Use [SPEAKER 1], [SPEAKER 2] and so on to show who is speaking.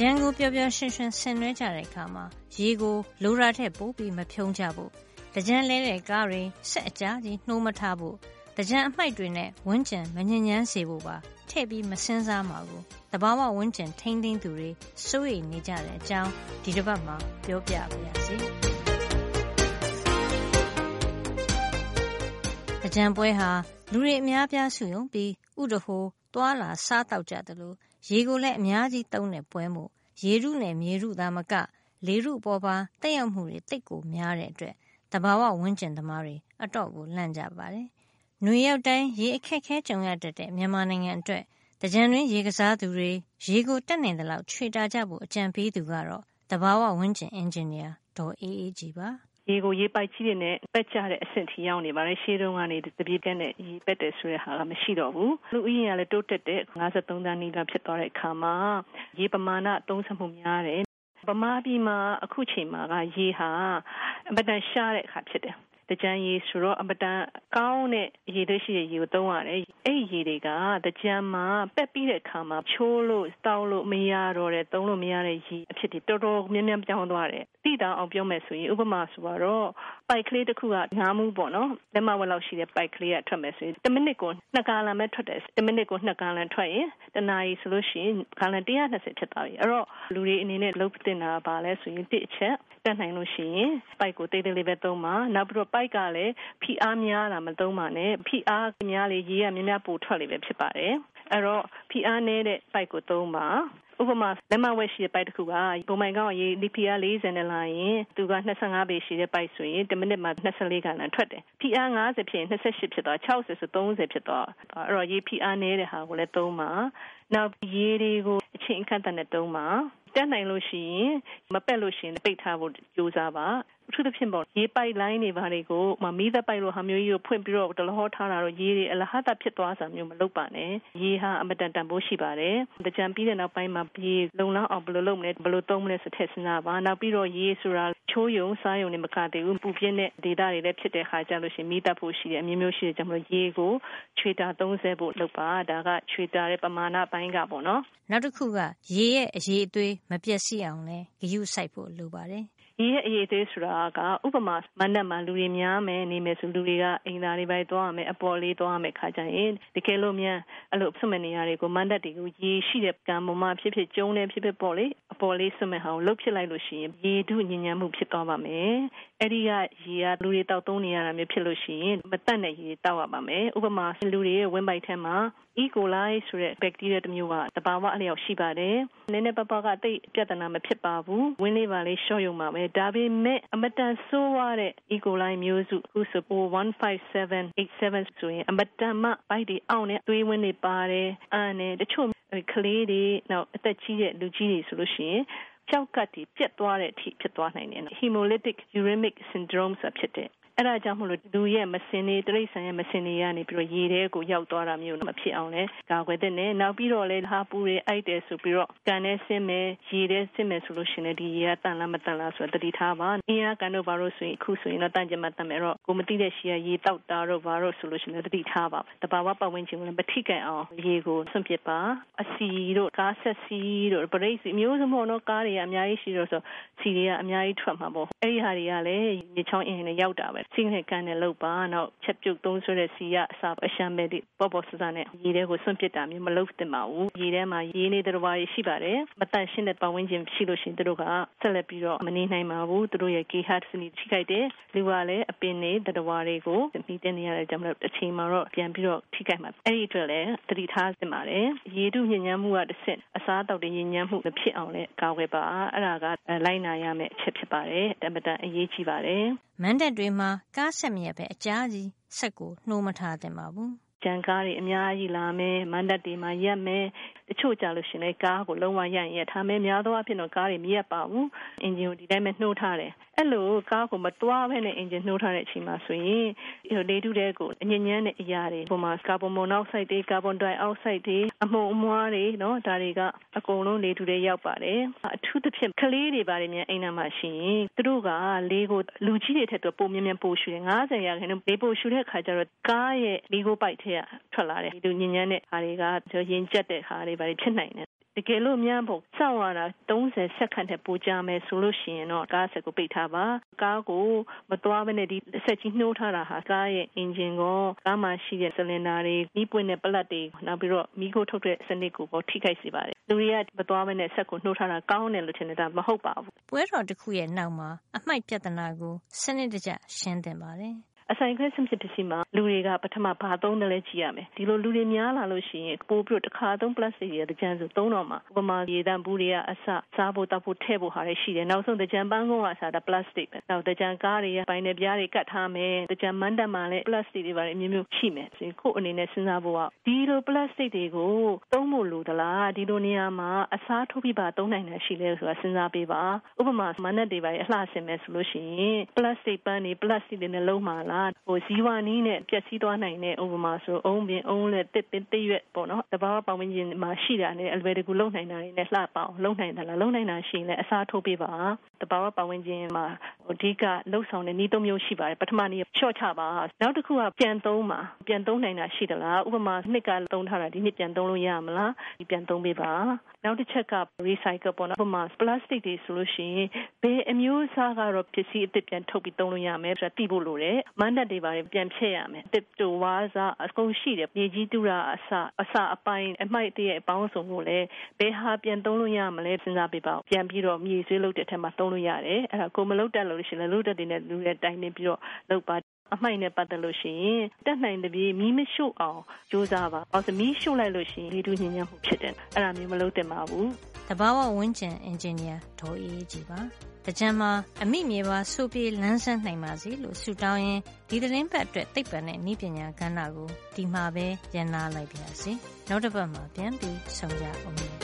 [SPEAKER 1] ကြံကိုပျော်ပျော်ရွှင်ရွှင်ဆင်နွှဲကြတဲ့အခါမှာရေကိုလိုတာထက်ပိုပြီးမဖြုံးကြဖို့တကြံလဲတဲ့ကားတွေဆက်အကြားကြီးနှိုးမထားဖို့တကြံအမိုက်တွေနဲ့ဝန်းကျင်မညဉ့်ညမ်းစေဖို့ပါထည့်ပြီးမစင်းစားမှာကိုတဘာဝဝန်းကျင်ထိမ့်သိမ်းသူတွေစိုးရိမ်နေကြတဲ့အကြောင်းဒီတစ်ပတ်မှာပြောပြပါရစေ။တကြံပွဲဟာလူတွေအများပြားစုယုံပြီးဥဒဟိုသွာလာစားတောက်ကြတယ်လို့ ရေကိုလည်းအများကြီးသုံးတဲ့ပွဲမို့ ရေရုနဲ့ မြေရုသားမက လေရုပေါ်ပါတက်ရောက်မှုတွေတိတ်ကိုများတဲ့အတွက်တဘာဝဝန်းကျင်သမားတွေ အတော့ကိုလန့်ကြပါတယ်။နွေရောက်တိုင်း ရေအခက်ခဲကြုံရတတ်တဲ့ မြန်မာနိုင်ငံအတွက်တကြံတွင်ရေကစားသူတွေ ရေကိုတက်နိုင်တဲ့လောက်ခြွေတာကြဖို့ အကြံပေးသူကတော့တဘာဝဝန်းကျင် အင်ဂျင်နီယာ ဒေါ်အေးအေးကြည်ပါ
[SPEAKER 2] ရေကိုရေပိုက်ကြီးတွေနဲ့ပက်ကြတဲ့အဆင့်ထိရောက်နေပါတယ်ရှေးတုန်းကနေတပြေးကန်းနဲ့ရေပက်တယ်ဆိုတဲ့ဟာကမရှိတော့ဘူးလူဦးရေကလည်းတိုးတက်တဲ့53တန်းနီးလောက်ဖြစ်သွားတဲ့အခါမှာရေပမာဏအသုံးဆောင်မှုများတယ်ဗမာပြည်မှာအခုချိန်မှာကရေဟာအမတန်ရှားတဲ့အခါဖြစ်တယ် တကြံရေဆိုတော့အမတန်ကောင်းတဲ့ရေတွေရှိတဲ့ရေကိုသုံးရတယ်အဲ့ဒီရေတွေကတကြံမှာပက်ပြီးတဲ့အခါမှာချိုးလို့တောက်လို့မရတော့တဲ့သုံးလို့မရတဲ့ရေအဖြစ်တွေတော်တော်များများပြောင်းသွားတယ်တိတောင်အောင်ပြောမယ်ဆိုရင်ဥပမာဆိုတော့ပိုက်ကလေးတစ်ခုကငါးမှုပေါ့နော်လက်မဝက်လောက်ရှိတဲ့ပိုက်ကလေးကထွက်မယ်ဆိုရင်တစ်မိနစ်ကို2ကာလန်ပဲထွက်တယ်တစ်မိနစ်ကို2ကာလန်ထွက်ရင်တနာရီဆိုလို့ရှိရင်ကာလန်120ဖြစ်သွားပြီအဲ့တော့လူတွေအနေနဲ့လုပ်တင်တာပါလဲဆိုရင်တစ်အချက် တက်နိုင်လို့ရှိရင်ပိုက်ကိုတိတ်တိတ်လေးပဲသုံးပါနောက်ပြီးတော့ပိုက်ကလည်းဖိအားများတာမသုံးပါနဲ့ဖိအားများလေရေကများများပိုထွက်လေပဲဖြစ်ပါတယ်အဲ့တော့ဖိအားနည်းတဲ့ပိုက်ကိုသုံးပါဥပမာလက်မဝက်ရှိတဲ့ပိုက်တစ်ခုကပုံမှန်ကောင်ရေဒီဖီအား40နဲ့လာရင်သူက25ပေရှိတဲ့ပိုက်ဆိုရင်1မိနစ်မှာ24ခါလန်ထွက်တယ်ဖီအား50ဖြစ်ရင်28ဖြစ်သွား60ဆို30ဖြစ်သွားအဲ့တော့ရေဖီအားနည်းတဲ့ဟာကိုလည်းသုံးပါနောက်ရေတွေကိုအချိန်အခန့်နဲ့သုံးပါ တက်နိုင်လို့ရှိရင်မပက်လို့ရှိရင်ပိတ်ထားဖို့ကြိုးစားပါ အထူးသဖြင့်ပေါ့ရေပိုက်လိုင်းတွေဘာတွေကိုမမီးသက်ပိုက်လိုဟာမျိုးကြီးကိုဖွင့်ပြီးတော့တလဟောထားတာတော့ရေတွေအလဟတာဖြစ်သွားစာမျိုးမလုပ်ပါနဲ့ရေဟာအမတန်တန်ဖိုးရှိပါတယ်တကြံပြီးတဲ့နောက်ပိုင်းမှာရေလုံလောက်အောင်ဘယ်လိုလုပ်မလဲဘယ်လိုသုံးမလဲဆိုထည့်စဉ်းစားပါနောက်ပြီးတော့ရေဆိုတာချိုးယုံစားယုံနေမကသေးဘူးပူပြင်းတဲ့ဒေတာတွေလည်းဖြစ်တဲ့ခါကြလို့ရှိရင်မီးသက်ဖို့ရှိတယ်အမျိုးမျိုးရှိတယ်ကြောင့်မလို့ရေကိုချွေတာ30ဖို့လုပ်ပါဒါကချွေတာတဲ့ပမာဏပိုင်းကပေါ့နော်
[SPEAKER 1] နောက်တစ်ခုကရေရဲ့အရေးအသွေးမပြည့်စည်အောင်လဲဂရုစိုက်ဖို့လိုပါတယ်
[SPEAKER 2] ဒီရဲ့အရေးသေးဆိုတာကဥပမာမနက်မှာလူတွေများမယ်နေမယ်ဆိုလူတွေကအိမ်သားတွေပဲသွားရမယ်အပေါ်လေးသွားရမယ်ခါကြရင်တကယ်လို့မြန်အဲ့လိုဆွတ်မဲ့နေရတွေကိုမန်တက်တွေကိုရေရှိတဲ့ကံပေါ်မှာဖြစ်ဖြစ်ကျုံးနေဖြစ်ဖြစ်ပေါ့လေအပေါ်လေးဆွတ်မဲ့ဟာကိုလှုပ်ဖြစ်လိုက်လို့ရှိရင်ရေထုညဉ့်ညမ်းမှုဖြစ်သွားပါမယ်အဲ့ဒီကရေကလူတွေတောက်သုံးနေရတာမျိုးဖြစ်လို့ရှိရင်မတတ်တဲ့ရေတောက်ရပါမယ်ဥပမာလူတွေရဲ့ဝင်းပိုက်ထဲမှာ E. coli ဆိုတဲ့ bacteria တစ်မျိုးကတဘာဝအလျောက်ရှိပါတယ်။နည်းနည်းပါးပါးကတိတ်ပြဿနာမဖြစ်ပါဘူး။ဝင်းလေးပါလေးရှော့ယုံပါမယ်။ဒါပေမဲ့အမတန်ဆိုးဝါးတဲ့ E. coli မျိုးစုခုဆို15787ဆိုရင်အမတန်မှပိုက်တွေအောင့်နေသွေးဝင်းတွေပါတယ်။အန်နဲ့တချို့ကလေးတွေနောက်အသက်ကြီးတဲ့လူကြီးတွေဆိုလို့ရှိရင်ကြောက်ကတ်တွေပြက်သွားတဲ့အထိဖြစ်သွားနိုင်တယ်။ hemolytic uremic syndrome ဆိုတာဖြစ်တယ် အဲ့ဒါကြောင့်မလို့လူရဲ့မစင်တွေတရိษံရဲ့မစင်တွေကနေပြီးတော့ရေထဲကိုရောက်သွားတာမျိုးမဖြစ်အောင်လဲကာကွယ်တဲ့နဲ့နောက်ပြီးတော့လဲဟာပူတွေအိုက်တယ်ဆိုပြီးတော့ကန်နဲ့ဆင်းမယ်ရေထဲဆင်းမယ်ဆိုလို့ရှိရင်ဒီရေကတန်လားမတန်လားဆိုတော့တတိထားပါအင်းရကန်တို့ဘာလို့ဆိုရင်အခုဆိုရင်တော့တန့်ကျမတတ်မယ်တော့ကိုမသိတဲ့ရှီကရေတောက်တာတော့ဘာလို့ဆိုလို့ရှိရင်တတိထားပါတဘာဝပတ်ဝန်းကျင်ကိုလည်းမထိကန်အောင်ရေကိုဆွန့်ပစ်ပါအစီတို့ကားဆက်စီတို့ပရိတ်စီမျိုးစုံပေါ့နော်ကားတွေကအများကြီးရှိတော့ဆိုစီတွေကအများကြီးထွက်မှာပေါ့အဲ့ဒီဟာတွေကလည်းရေချောင်းအင်းနဲ့ရောက်တာပဲစီးနဲ့ကန်နဲ့လောက်ပါနောက်ချက်ပြုတ်သုံးဆွဲတဲ့စီကအစာအရှမ်းပဲဒီပေါ့ပေါ့ဆဆနဲ့ရေထဲကိုဆွန့်ပစ်တာမျိုးမလုပ်သင့်ပါဘူးရေထဲမှာရေနေတဲ့ဘာရှိပါတယ်မတန့်ရှင်းတဲ့ပတ်ဝန်းကျင်ရှိလို့ရှိရင်တို့ကဆက်လက်ပြီးတော့မနေနိုင်ပါဘူးတို့ရဲ့ GHz စနစ်ထိခိုက်တယ်လူကလည်းအပင်နေတတော်တွေကိုမိတဲ့နေရတဲ့ကြောင့်အချိန်မှာတော့ပြန်ပြီးတော့ထိခိုက်မှာအဲ့ဒီအတွက်လည်းသတိထားသင့်ပါတယ်ရေတုညဉ့်ညမ်းမှုကတစ်ဆင့်အစားအသောက်တွေညဉ့်ညမ်းမှုမဖြစ်အောင်လည်းကာဝယ်ပါအဲ့ဒါကလိုက်နာရမယ့်အချက်ဖြစ်ပါတယ်တမတန်အရေးကြီးပါတယ်
[SPEAKER 1] မန်တက်တွေမှာ ကားဆက်မြက်ပဲ အကြားကြီးဆက်ကို နှိုးမထားသင့်ပါဘူး
[SPEAKER 2] ကြံကားတွေ အများကြီးလာမယ်မန်တက်တွေမှာရက်မယ် တချို့ကြလို့ရှင်လေကားကို လုံးဝရရင်ထားမယ် များသောအားဖြင့်တော့ ကားတွေ မရက်ပါဘူး အင်ဂျင်ကို ဒီတိုင်းပဲ နှိုးထားတယ် အဲ့လိုကားကိုမတွားဘဲနဲ့အင်ဂျင်နှိုးထားတဲ့အချိန်မှာဆိုရင်လေထုတဲ့ကိုအညဉ့်ညမ်းတဲ့အရာတွေပုံမှာကာဗွန်မိုနောက်ဆိုက်တွေကာဗွန်ဒိုင်အောက်ဆိုက်တွေအမှုန်အမွှားတွေနော်ဒါတွေကအကုန်လုံးလေထုတဲ့ရောက်ပါတယ်အထူးသဖြင့်ကလေးတွေပါတယ်မြန်အိမ်နာမှာရှိရင်သူတို့ကလေကိုလူကြီးတွေထက်တော့ပုံမြင်မြန်ပိုရှူတယ်90ရာခိုင်နှုန်းလေပိုရှူတဲ့အခါကျတော့ကားရဲ့လေကိုပိုက်ထဲကထွက်လာတယ်ဒီလိုညဉ့်ညမ်းတဲ့ဟာတွေကရင်ကျက်တဲ့ဟာတွေပါတယ်ဖြစ်နိုင်တယ် တကယ်လို့များဖို့စောင့်ရတာ30စက္ကန့်နဲ့ပိုကြာမယ်ဆိုလို့ရှိရင်တော့ကားဆက်ကိုပိတ်ထားပါကားကိုမသွားဘဲနဲ့ဒီဆက်ကြီးနှိုးထားတာဟာကားရဲ့အင်ဂျင်ကိုကားမှာရှိတဲ့ဆလင်ဒါတွေမိပွင့်တဲ့ပလက်တွေနောက်ပြီးတော့မိခိုးထုတ်တဲ့စနစ်ကိုထိခိုက်စေပါတယ်လူတွေကမသွားဘဲနဲ့ဆက်ကိုနှိုးထားတာကောင်းတယ်လို့ထင်နေတာမဟုတ်ပါဘူး
[SPEAKER 1] ပွဲတော်တစ်ခုရဲ့နောက်မှာအမိုက်ပြဿနာကိုစနစ်တကျရှင်းသင့်ပါတယ်
[SPEAKER 2] အဆိုင်ခွဲဆင်ဖြစ်ပစ္စည်းမှာလူတွေကပထမဘာသုံးတယ်လဲကြည့်ရမယ်ဒီလိုလူတွေများလာလို့ရှိရင်ပို့ပြီးတော့တစ်ခါသုံး plastic တွေတကြံဆိုသုံးတော့မှာဥပမာရေတံဘူးတွေကအစစားဖို့တောက်ဖို့ထည့်ဖို့ဟာတွေရှိတယ်နောက်ဆုံးတကြံပန်းကုန်းကစားတာ plastic ပဲနောက်တကြံကားတွေကပိုင်းနဲ့ပြားတွေကတ်ထားမယ်တကြံမန်းတက်မှာလည်း plastic တွေပါတယ်အမျိုးမျိုးရှိမယ်ခုအနေနဲ့စဉ်းစားဖို့ကဒီလို plastic တွေကိုသုံးဖို့လိုသလားဒီလိုနေရာမှာအစားထိုးပြီးပါသုံးနိုင်တာရှိလဲဆိုတာစဉ်းစားပေးပါဥပမာမနက်တွေပါအလှဆင်မယ်ဆိုလို့ရှိရင် plastic ပန်းတွေ plastic တွေနဲ့လုံးမှာလားဟိုဇီဝနီးနဲ့ပျက်စီးသွားနိုင်တဲ့ဥပမာဆိုအုံးပင်အုံးလက်တစ်ပင်တစ်ရွက်ပေါ့နော်တဘာဝပတ်ဝန်းကျင်မှာရှိတာနဲ့အလွယ်တကူလုံနိုင်တာတွေနဲ့လှပအောင်လုံနိုင်တာလားလုံနိုင်တာရှိရင်လည်းအစားထိုးပေးပါတဘာဝပတ်ဝန်းကျင်မှာအဓိကလှုပ်ဆောင်တဲ့နည်းသုံးမျိုးရှိပါတယ်ပထမနည်းရှော့ချပါနောက်တစ်ခုကပြန်သုံးပါပြန်သုံးနိုင်တာရှိသလားဥပမာနှစ်ကသုံးထားတာဒီနှစ်ပြန်သုံးလို့ရမလားဒီပြန်သုံးပေးပါနောက်တစ်ချက်က recycle ပေါ့နော်ဥပမာ plastic တွေဆိုလို့ရှိရင်ဘယ်အမျိုးအစားကတော့ပစ္စည်းအသစ်ပြန်ထုတ်ပြီးသုံးလို့ရမယ်ဆိုတာသိဖို့လိုတယ်မန်းတက်တွေပါပြန်ဖြည့်ရမယ်တစ်တူဝါးစားအကုန်ရှိတယ်မြေကြီးတူတာအစအစအပိုင်းအမိုက်တရဲ့အပေါင်းစုံကိုလည်းဘယ်ဟာပြန်သုံးလို့ရမလဲစဉ်းစားပေးပါပြန်ပြီးတော့မြေဆွေးလုပ်တဲ့ထက်မှာသုံးလို့ရတယ်အဲ့ဒါကိုမလုပ်တတ်လို့ရှိရင်လုပ်တတ်တဲ့လူတွေတိုင်းနေပြီးတော့လုပ်ပါအမိုက်နဲ့ပတ်သက်လို့ရှိရင်တက်နိုင်တဲ့ပြေးမီးမရှို့အောင်ကြိုးစားပါ။ဘာလို့မီးရှို့လိုက်လို့ရှိရင်လေတူညဉ့်ညံ့မှုဖြစ်တယ်။အဲ့ဒါမျိုးမလုပ်သင့်ပါဘူး။
[SPEAKER 1] တဘာဝဝင်းကျင်အင်ဂျင်နီယာဒေါ်အေးကြီးပါ။တကြံမှာအမိမြေပါဆိုပြေလန်းဆန်းနိုင်ပါစေလို့ဆုတောင်းရင်ဒီသတင်းပတ်အတွက်သိပ္ပံနဲ့ဤပညာကဏ္ဍကိုဒီမှာပဲရန်နာလိုက်ပါရစေ။နောက်တစ်ပတ်မှာပြန်ပြီးဆုံကြအောင်